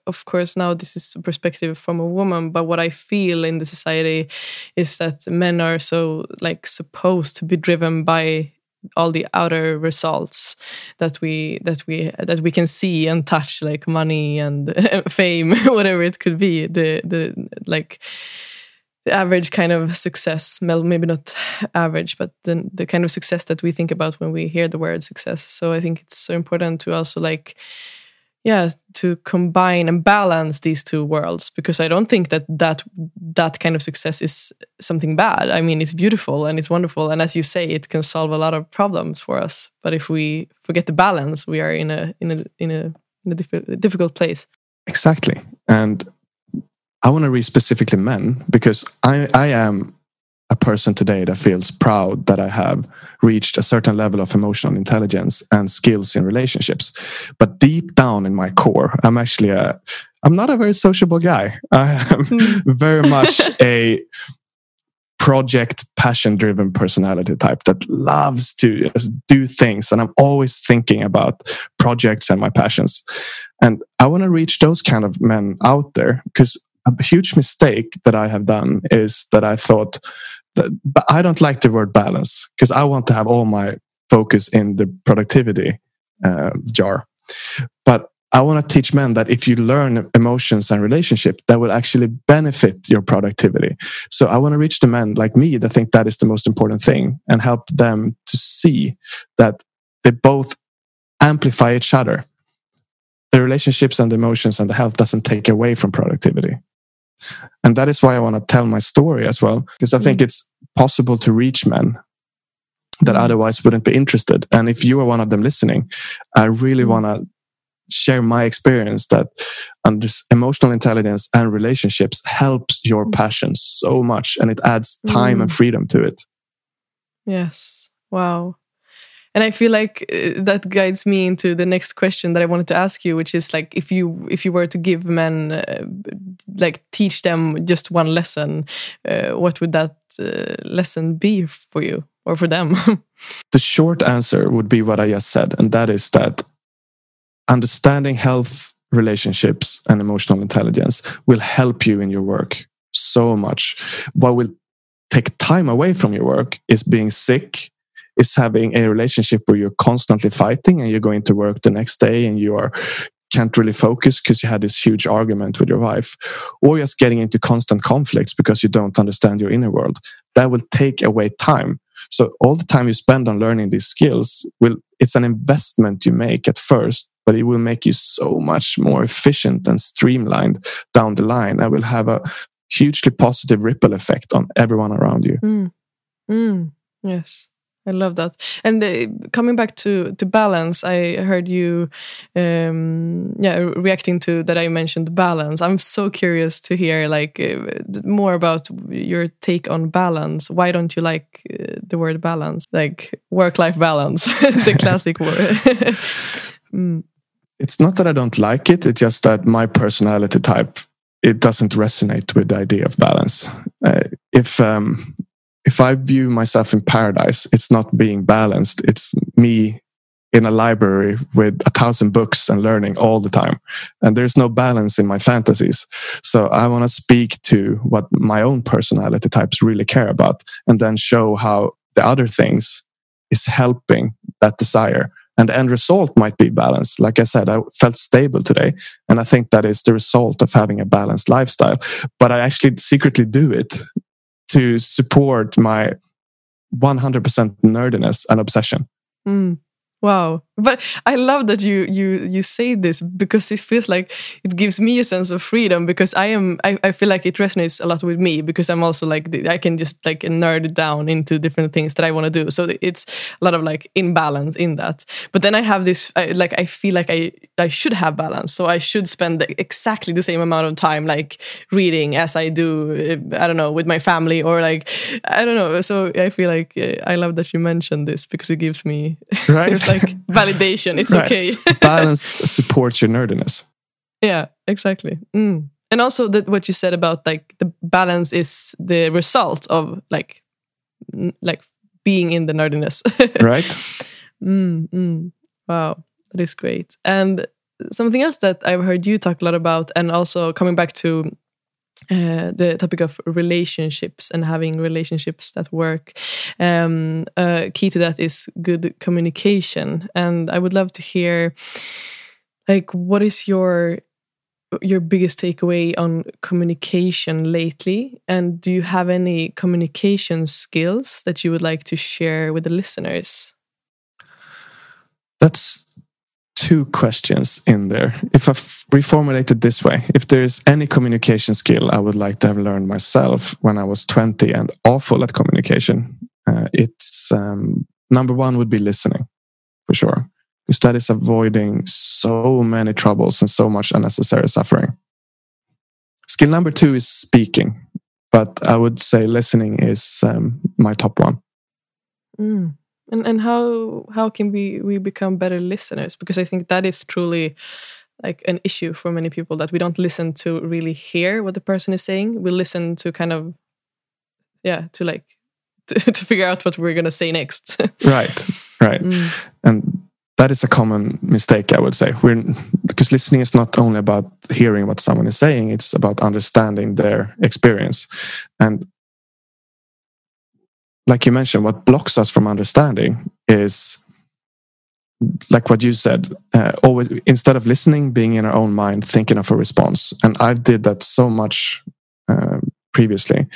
of course, now this is a perspective from a woman, but what I feel in the society is that men are so like supposed to be driven by all the outer results that we that we that we can see and touch like money and fame whatever it could be the the like the average kind of success well maybe not average but the the kind of success that we think about when we hear the word success. So i think it's so important to also like yeah to combine and balance these two worlds because i don't think that that that kind of success is something bad. I mean it's beautiful and it's wonderful and as you say it can solve a lot of problems for us. But if we forget the balance we are in a in a in a, in a diff- difficult place. Exactly. And i want to read specifically men because i i am a person today that feels proud that I have reached a certain level of emotional intelligence and skills in relationships. But deep down in my core, I'm actually a I'm not a very sociable guy. I am hmm. very much a project passion driven personality type that loves to do things and i'm always thinking about projects and my passions and i want to reach those kind of men out there because a huge mistake that i have done is that i thought but i don't like the word balance because i want to have all my focus in the productivity uh, jar but I want to teach men that if you learn emotions and relationship, that will actually benefit your productivity. So I want to reach the men like me that think that is the most important thing and help them to see that they both amplify each other. The relationships and the emotions and the health doesn't take away from productivity. And that is why I want to tell my story as well, because I think mm. it's possible to reach men that mm. otherwise wouldn't be interested. And if you are one of them listening, I really mm. want to share my experience that under emotional intelligence and relationships helps your mm. passion so much and it adds time mm. and freedom to it. Yes. Wow. And I feel like uh, that guides me into the next question that I wanted to ask you, which is like if you if you were to give men uh, like teach them just one lesson, uh, what would that uh, lesson be for you or for them? the short answer would be what I just said, and that is that understanding health relationships and emotional intelligence will help you in your work so much. What will take time away from your work is being sick, is having a relationship where you're constantly fighting and you're going to work the next day and you are can't really focus because you had this huge argument with your wife, or just getting into constant conflicts because you don't understand your inner world. That will take away time. So all the time you spend on learning these skills will it's an investment you make at first but it will make you so much more efficient and streamlined down the line and will have a hugely positive ripple effect on everyone around you. Mm. Mm. Yes. I love that. And uh, coming back to to balance, I heard you, um, yeah, reacting to that. I mentioned balance. I'm so curious to hear like uh, more about your take on balance. Why don't you like uh, the word balance, like work life balance, the classic word? mm. It's not that I don't like it. It's just that my personality type it doesn't resonate with the idea of balance. Uh, if um, if I view myself in paradise, it's not being balanced. It's me in a library with a thousand books and learning all the time. And there's no balance in my fantasies. So I want to speak to what my own personality types really care about and then show how the other things is helping that desire and the end result might be balanced. Like I said, I felt stable today. And I think that is the result of having a balanced lifestyle. But I actually secretly do it to support my 100% nerdiness and obsession. Mm. Wow. But I love that you you you say this because it feels like it gives me a sense of freedom because I am I, I feel like it resonates a lot with me because I'm also like I can just like nerd down into different things that I want to do. So it's a lot of like imbalance in that. But then I have this I, like I feel like I I should have balance. So I should spend exactly the same amount of time like reading as I do I don't know with my family or like I don't know. So I feel like eh, I love that you mentioned this because it gives me right it's like validation. It's right. okay. Balance supports your nerdiness. Yeah, exactly. Mm. And also that what you said about like the balance is the result of like like being in the nerdiness. right. Mm, mm. Wow, that is great. And something else that I've heard you talk a lot about, and also coming back to uh, the topic of relationships and having relationships that work. Um, uh, key to that is good communication, and I would love to hear, like, what is your your biggest takeaway on communication lately, and do you have any communication skills that you would like to share with the listeners? That's two questions in there. If I reformulate it this way, if there's any communication skill I would like to have learned myself when I was 20 and awful at communication, uh, it's um, number one would be listening for sure, because that is avoiding so many troubles and so much unnecessary suffering. Skill number two is speaking, but I would say listening is um, my top one. Mm. And and how how can we we become better listeners? Because I think that is truly like an issue for many people that we don't listen to really hear what the person is saying. We listen to kind of yeah to like to, to figure out what we're gonna say next. right, right, Mm. and that is a common mistake. I would say we're because listening is not only about hearing what someone is saying; it's about understanding their experience. And like you mentioned, what blocks us from understanding is like what you said uh, always instead of listening being in our own mind thinking of a response. And i did that so much uh, previously.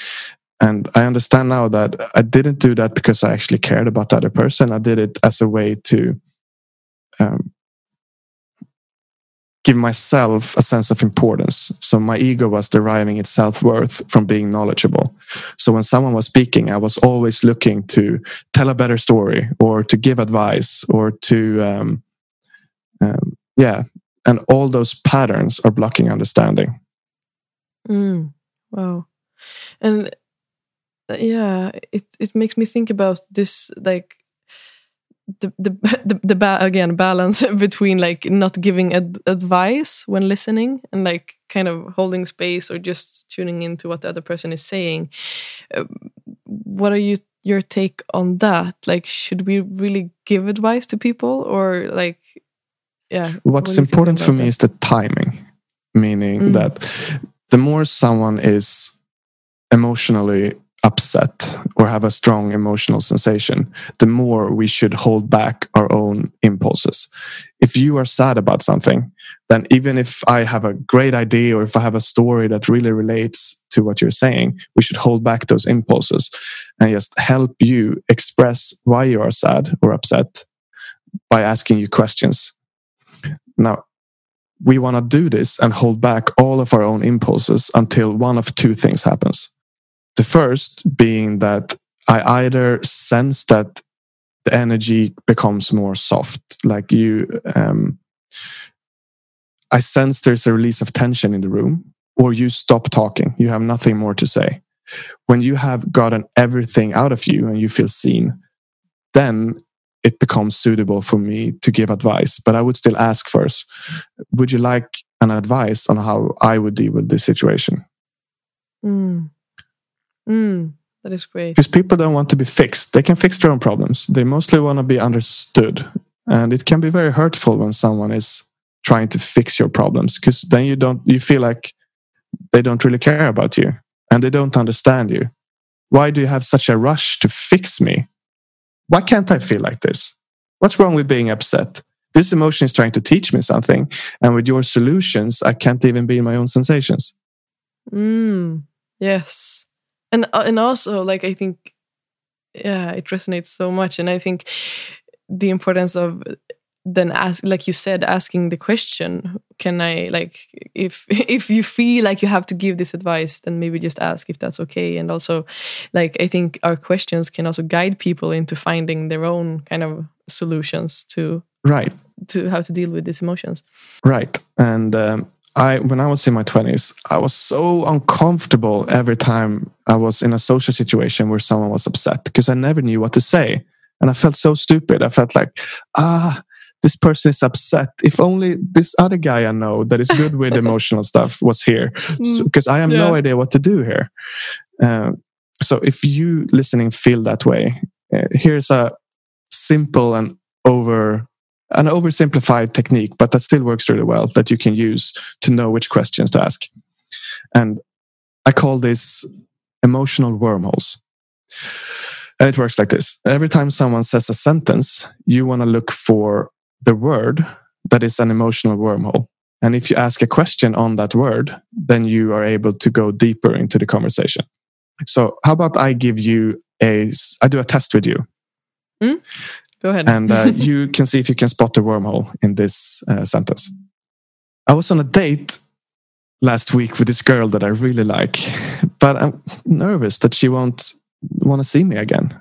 And i understand now that i didn't do that because i actually cared about the other person. I did it as a way to um, give myself a sense of importance so my ego was deriving its self-worth from being knowledgeable so when someone was speaking i was always looking to tell a better story or to give advice or to um, um, yeah and all those patterns are blocking understanding Mm. Wow. And uh, yeah, it it makes me think about this like the the the, the ba- again balance between like not giving ad- advice when listening and like kind of holding space or just tuning into what the other person is saying. Uh, what are you your take on that? Like, should we really give advice to people or like? Yeah. what's think important for me that? is the timing meaning Mm. that the more someone is emotionally upset or have a strong emotional sensation the more we should hold back our own impulses if you are sad about something then even if i have a great idea or if i have a story that really relates to what you're saying we should hold back those impulses and just help you express why you are sad or upset by asking you questions now, we want to do this and hold back all of our own impulses until one of two things happens. The first being that I either sense that the energy becomes more soft, like you, um, I sense there's a release of tension in the room, or you stop talking. You have nothing more to say. When you have gotten everything out of you and you feel seen, then it becomes suitable for me to give advice. But I would still ask first, would you like an advice on how I would deal with this situation? Mm. Mm. That is great. Because people don't want to be fixed. They can fix their own problems. They mostly want to be understood. And it can be very hurtful when someone is trying to fix your problems because then you don't you feel like they don't really care about you and they don't understand you. Why do you have such a rush to fix me? Why can't I feel like this? What's wrong with being upset? This emotion is trying to teach me something. And with your solutions, I can't even be in my own sensations. Mm, yes, and uh, and also like I think, yeah, it resonates so much, and I think the importance of then ask, like you said, asking the question: Can I like if if you feel like you have to give this advice, then maybe just ask if that's okay, and also, like I think our questions can also guide people into finding their own kind of solutions to Right. to how to deal with these emotions. Right. And um, I, when I was in my twenties, I was so uncomfortable every time I was in a social situation where someone was upset because I never knew what to say, and I felt so stupid. I felt like, ah, this person is upset. If only this other guy I know that is good with emotional stuff was here, because I have no idea what to do here. Um, so if you listening feel that way, uh, here's a simple and over an oversimplified technique, but that still works really well that you can use to know which questions to ask. And I call this emotional wormholes. And it works like this every time someone says a sentence, you want to look for the word that is an emotional wormhole. And if you ask a question on that word, then you are able to go deeper into the conversation. So, how about I give you a, I do a test with you hmm? Go ahead. and uh, you can see if you can spot the wormhole in this uh, sentence. I was on a date last week with this girl that I really like, but I'm nervous that she won't want to see me again.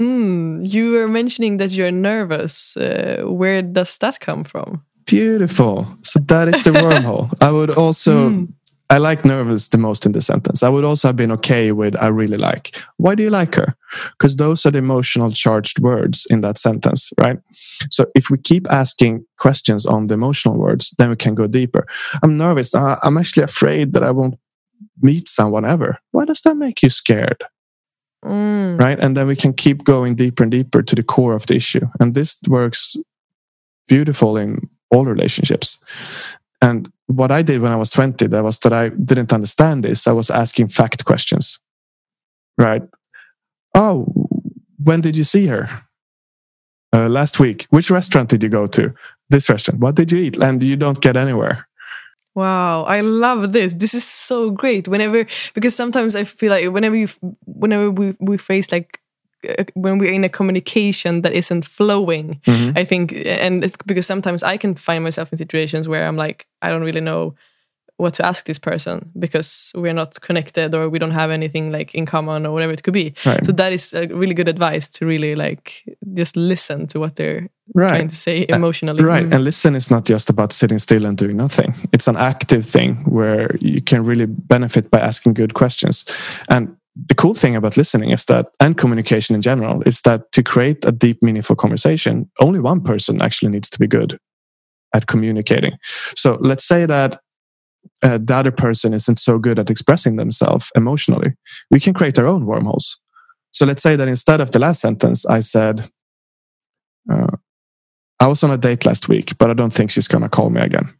Mm, you were mentioning that you're nervous. Uh, where does that come from? Beautiful. So that is the wormhole. I would also, Mm. I like nervous the most in the sentence. I would also have been okay with I really like. Why do you like her? Because those are the emotional charged words in that sentence, right? So if we keep asking questions on the emotional words, then we can go deeper. I'm nervous. I'm actually afraid that I won't meet someone ever. Why does that make you scared? Mm. Right. And then we can keep going deeper and deeper to the core of the issue. And this works beautiful in all relationships. And what I did when I was 20, that was that I didn't understand this. I was asking fact questions. Right. Oh, when did you see her? Uh, last week. Which restaurant did you go to? This restaurant. What did you eat? And you don't get anywhere. Wow, I love this. This is so great. Whenever because sometimes I feel like whenever you whenever we we face like when we're in a communication that isn't flowing, Mhm. I think and because sometimes I can find myself in situations where I'm like I don't really know what to ask this person because we're not connected or we don't have anything like in common or whatever it could be. Right. So that is a really good advice to really like just listen to what they're Right. trying to say emotionally. Right. Mm. And listen is not just about sitting still and doing nothing. It's an active thing where you can really benefit by asking good questions. And the cool thing about listening is that, and communication in general, is that to create a deep, meaningful conversation, only one person actually needs to be good at communicating. So let's say that uh, the other person isn't so good at expressing themselves emotionally. We can create our own wormholes. So let's say that instead of the last sentence, I said, uh, I was on a date last week, but I don't think she's going to call me again.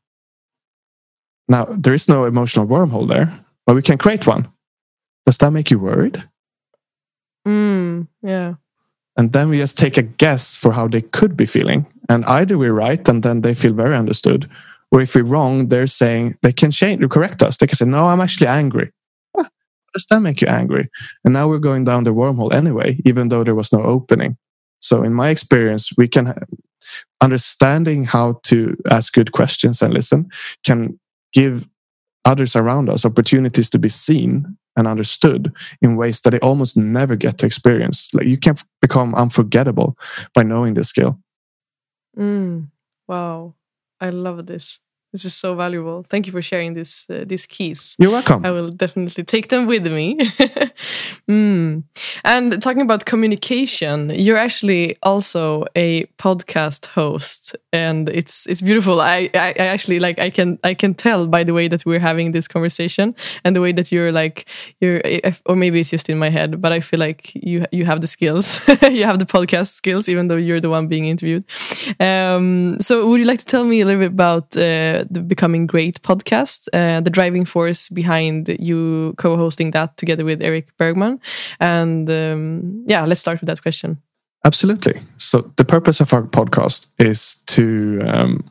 Now, there is no emotional wormhole there, but we can create one. Does that make you worried? Mm, yeah. And then we just take a guess for how they could be feeling. And either we're right and then they feel very understood, or if we're wrong, they're saying they can change or correct us. They can say, No, I'm actually angry. Ah, does that make you angry? And now we're going down the wormhole anyway, even though there was no opening. So, in my experience, we can understanding how to ask good questions and listen can give others around us opportunities to be seen and understood in ways that they almost never get to experience. Like you can become unforgettable by knowing this skill. Mm, wow, I love this. This is so valuable. Thank you for sharing this uh, these keys. You're welcome. I will definitely take them with me. mm. And talking about communication, you're actually also a podcast host, and it's it's beautiful. I, I, I actually like I can I can tell by the way that we're having this conversation and the way that you're like you're or maybe it's just in my head, but I feel like you you have the skills, you have the podcast skills, even though you're the one being interviewed. Um, so would you like to tell me a little bit about uh, the Becoming Great podcast, uh, the driving force behind you co-hosting that together with Erik Bergman, and um, yeah, let's start with that question. Absolutely. So the purpose of our podcast is to um,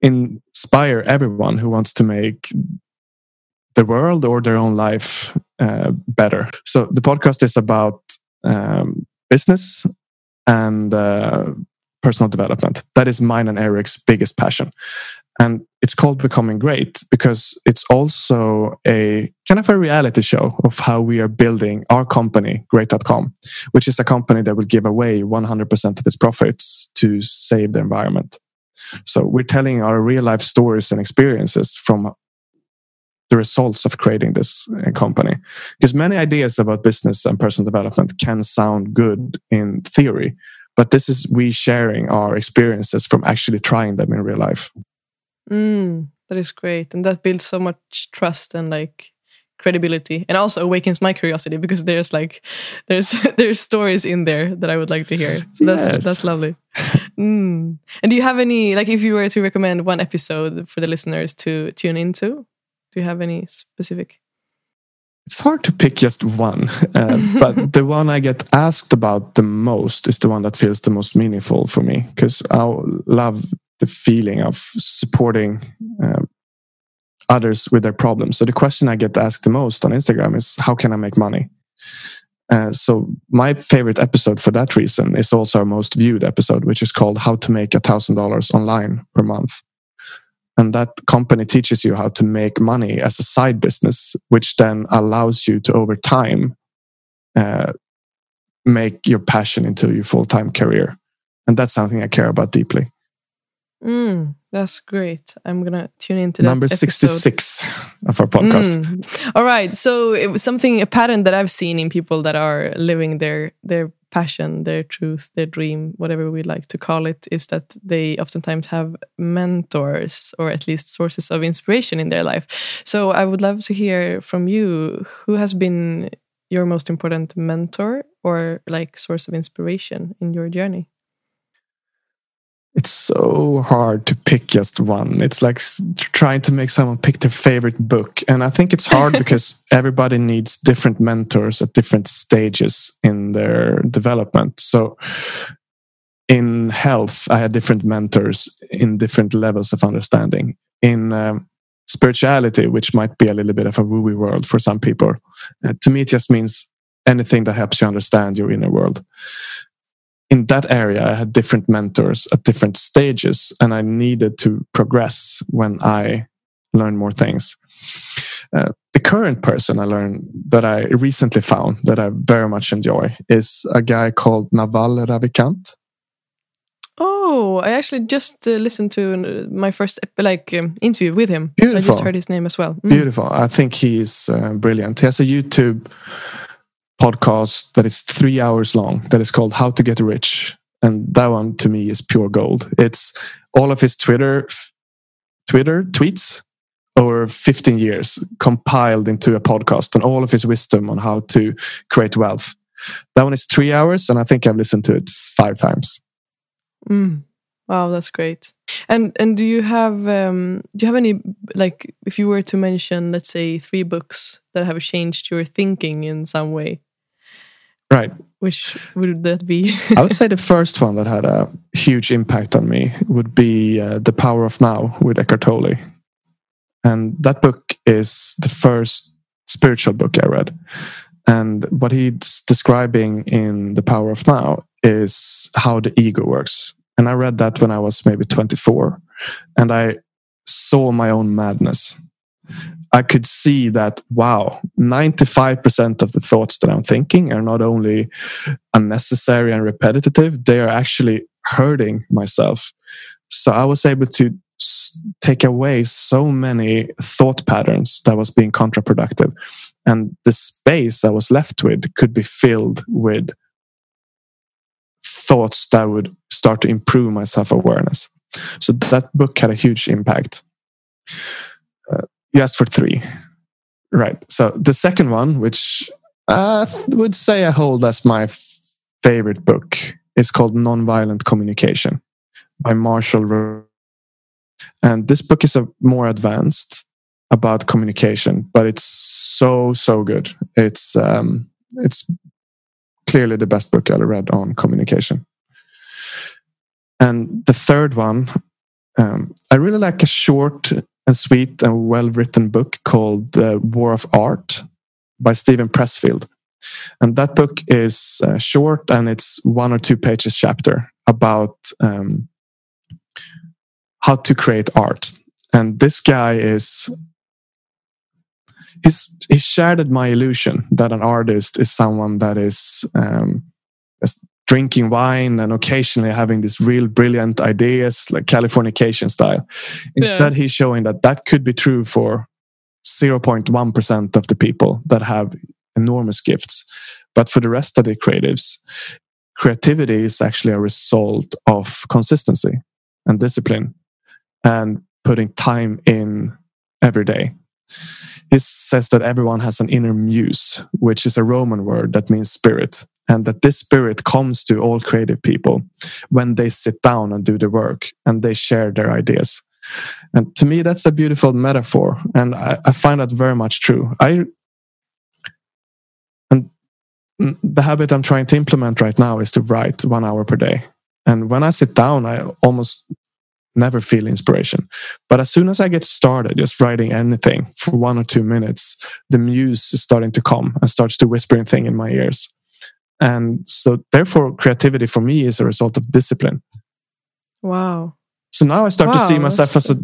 inspire everyone who wants to make the world or their own life uh, better. So the podcast is about um, business and uh, personal development. That is mine and Erik's biggest passion. And it's called Becoming Great because it's also a kind of a reality show of how we are building our company, Great.com, which is a company that will give away 100% of its profits to save the environment. So we're telling our real life stories and experiences from the results of creating this uh, company. Because many ideas about business and personal development can sound good in theory, but this is we sharing our experiences from actually trying them in real life. Mm, that is great, and that builds so much trust and like credibility, and also awakens my curiosity because there's like there's there's stories in there that I would like to hear. So that's Yes. that's lovely. Mm. And do you have any like if you were to recommend one episode for the listeners to tune into? Do you have any specific? It's hard to pick just one, uh, but the one I get asked about the most is the one that feels the most meaningful for me because I love the feeling of supporting um, others with their problems. So the question I get asked the most on Instagram is, "How can I make money?" Uh, so my favorite episode for that reason is also our most viewed episode, which is called "How to Make a Thousand Dollars Online Per Month." And that company teaches you how to make money as a side business, which then allows you to, over time, uh, make your passion into your full time career. And that's something I care about deeply. Mm, that's great. I'm gonna tune into that. Number episode. 66 of our podcast. Mm. All right. So it was something a pattern that I've seen in people that are living their their passion, their truth, their dream, whatever we like to call it, is that they oftentimes have mentors or at least sources of inspiration in their life. So I would love to hear from you who has been your most important mentor or like source of inspiration in your journey? It's so hard to pick just one. It's like trying to make someone pick their favorite book. And I think it's hard because everybody needs different mentors at different stages in their development. So in health, I had different mentors in different levels of understanding. In um, spirituality, which might be a little bit of a woo woo world for some people, uh, to me, it just means anything that helps you understand your inner world in that area, I had different mentors at different stages, and I needed to progress when I learned more things. Uh, the current person I learned that I recently found that I very much enjoy is a guy called Naval Ravikant. Oh, I actually just uh, listened to uh, my first like um, interview with him. Beautiful. I just heard his name as well. Mm. Beautiful. I think he's uh, brilliant. He has a YouTube podcast that is three hours long that is called How to Get Rich. And that one to me is pure gold. It's all of his Twitter, Twitter tweets over 15 years compiled into a podcast and all of his wisdom on how to create wealth. That one is three hours, and I think I've listened to it five times. Mm. Wow, that's great. And and do you have um, do you have any like if you were to mention let's say three books that have changed your thinking in some way? Right. Which would that be? I would say the first one that had a huge impact on me would be uh, The Power of Now with Eckhart Tolle. And that book is the first spiritual book I read. And what he's describing in The Power of Now is how the ego works. And I read that when I was maybe 24. And I saw my own madness. I could see that, wow, 95% of the thoughts that I'm thinking are not only unnecessary and repetitive, they are actually hurting myself. So I was able to take away so many thought patterns that was being counterproductive. And the space I was left with could be filled with thoughts that would start to improve my self awareness. So that book had a huge impact. You asked for three. Right. So the second one, which I would say I hold as my favorite book, is called Nonviolent Communication by Marshall. And this book is a more advanced about communication, but it's so so good. It's um, it's clearly the best book I ever read on communication. And the third one, um, I really like a short and sweet and well written book called uh, War of Art by Steven Pressfield. And that book is uh, short and it's one or two pages chapter about um, how to create art. And this guy is he's he shattered my illusion that an artist is someone that is um, drinking wine and occasionally having these real brilliant ideas like Californication style. Instead, yeah. he's showing that that could be true for 0.1% of the people that have enormous gifts. But for the rest of the creatives, creativity is actually a result of consistency and discipline and putting time in every day. He says that everyone has an inner muse, which is a Roman word that means spirit and that this spirit comes to all creative people when they sit down and do the work and they share their ideas. And to me that's a beautiful metaphor and i, I find that very much true. I and the habit i'm trying to implement right now is to write one hour per day. And when i sit down i almost never feel inspiration. But as soon as i get started just writing anything for one or two minutes the muse is starting to come and starts to whispering thing in my ears and so, therefore, creativity for me is a result of discipline. Wow. So now I start wow, to see myself as a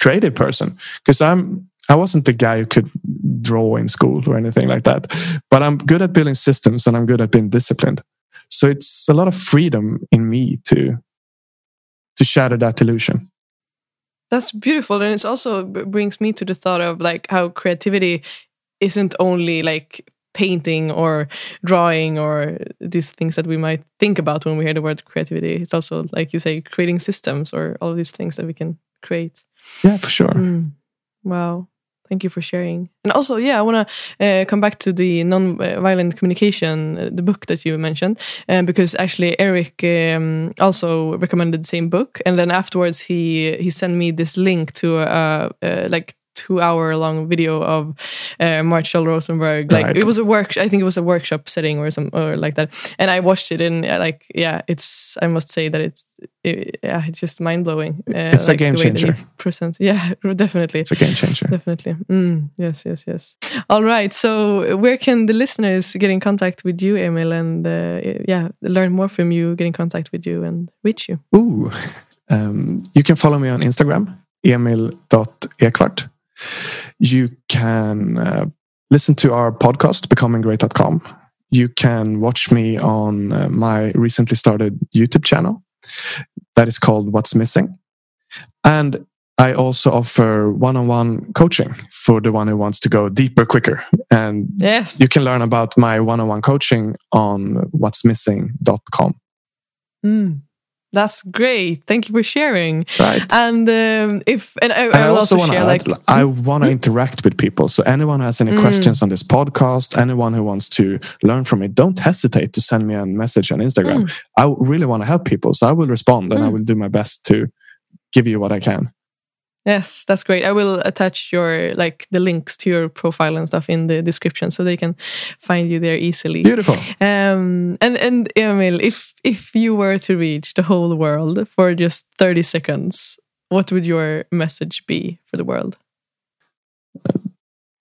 creative person because I'm I wasn't the guy who could draw in school or anything like that, but I'm good at building systems and I'm good at being disciplined. So it's a lot of freedom in me to to shatter that illusion. That's beautiful, and it also brings me to the thought of like how creativity isn't only like painting or drawing or these things that we might think about when we hear the word creativity. It's also, like you say, creating systems or all these things that we can create. Yeah, for sure. Mm. Wow. Thank you for sharing. And also, yeah, I want to uh, come back to the non-violent communication, uh, the book that you mentioned, uh, because actually Erik um, also recommended the same book, and then afterwards he he sent me this link to uh, uh like two hour long video of uh, Marshall Rosenberg. Like right. it was a work, I think it was a workshop setting or some or like that. And I watched it and uh, like yeah, it's I must say that it's it, yeah, it's just mind blowing. Uh, it's like a game changer. Present, yeah, definitely. It's a game changer. Definitely. Mm, yes, yes, yes. All right. So where can the listeners get in contact with you, Emil, and uh, yeah, learn more from you, get in contact with you, and reach you? Ooh. Um, you can follow me on Instagram, emil.ekvart. You can uh, listen to our podcast, becominggreat.com. You can watch me on uh, my recently started YouTube channel that is called What's Missing. And I also offer one on one coaching for the one who wants to go deeper quicker. And yes. you can learn about my one on one coaching on what'smissing.com. Mm. That's great. Thank you for sharing. Right. And um, if and I, and I, I also, also share like I want to interact with people. So anyone who has any mm. questions on this podcast, anyone who wants to learn from it, don't hesitate to send me a message on Instagram. Mm. I really want to help people, so I will respond and mm. I hmm. will do my best to give you what I can. Yes, that's great. I will attach your like the links to your profile and stuff in the description so they can find you there easily. Beautiful. Um, and and Emil, if if you were to reach the whole world for just thirty seconds, what would your message be for the world?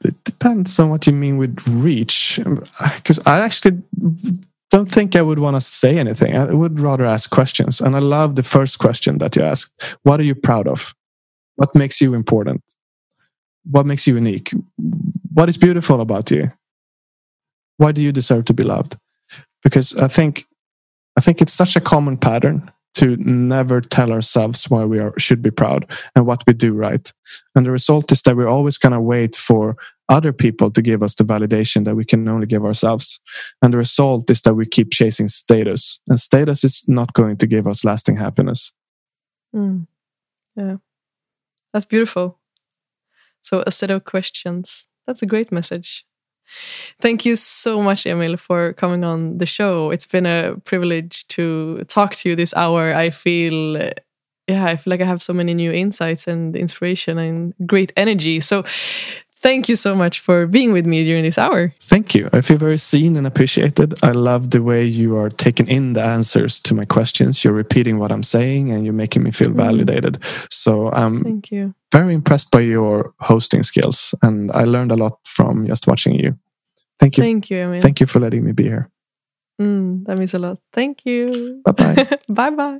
It depends on what you mean with reach, because I actually don't think I would want to say anything. I would rather ask questions, and I love the first question that you asked. What are you proud of? What makes you important? What makes you unique? What is beautiful about you? Why do you deserve to be loved? Because I think I think it's such a common pattern to never tell ourselves why we are, should be proud and what we do right. And the result is that we're always going to wait for other people to give us the validation that we can only give ourselves. And the result is that we keep chasing status, and status is not going to give us lasting happiness. Mm. Yeah. That's beautiful. So, a set of questions. That's a great message. Thank you so much, Emil, for coming on the show. It's been a privilege to talk to you this hour. I feel, yeah, I feel like I have so many new insights and inspiration and great energy. So, Thank you so much for being with me during this hour. Thank you. I feel very seen and appreciated. I love the way you are taking in the answers to my questions. You're repeating what I'm saying and you're making me feel mm. validated. So I'm Thank you. very impressed by your hosting skills and I learned a lot from just watching you. Thank you. Thank you. Thank you for letting me be here. Mm, that means a lot. Thank you. Bye bye. bye bye.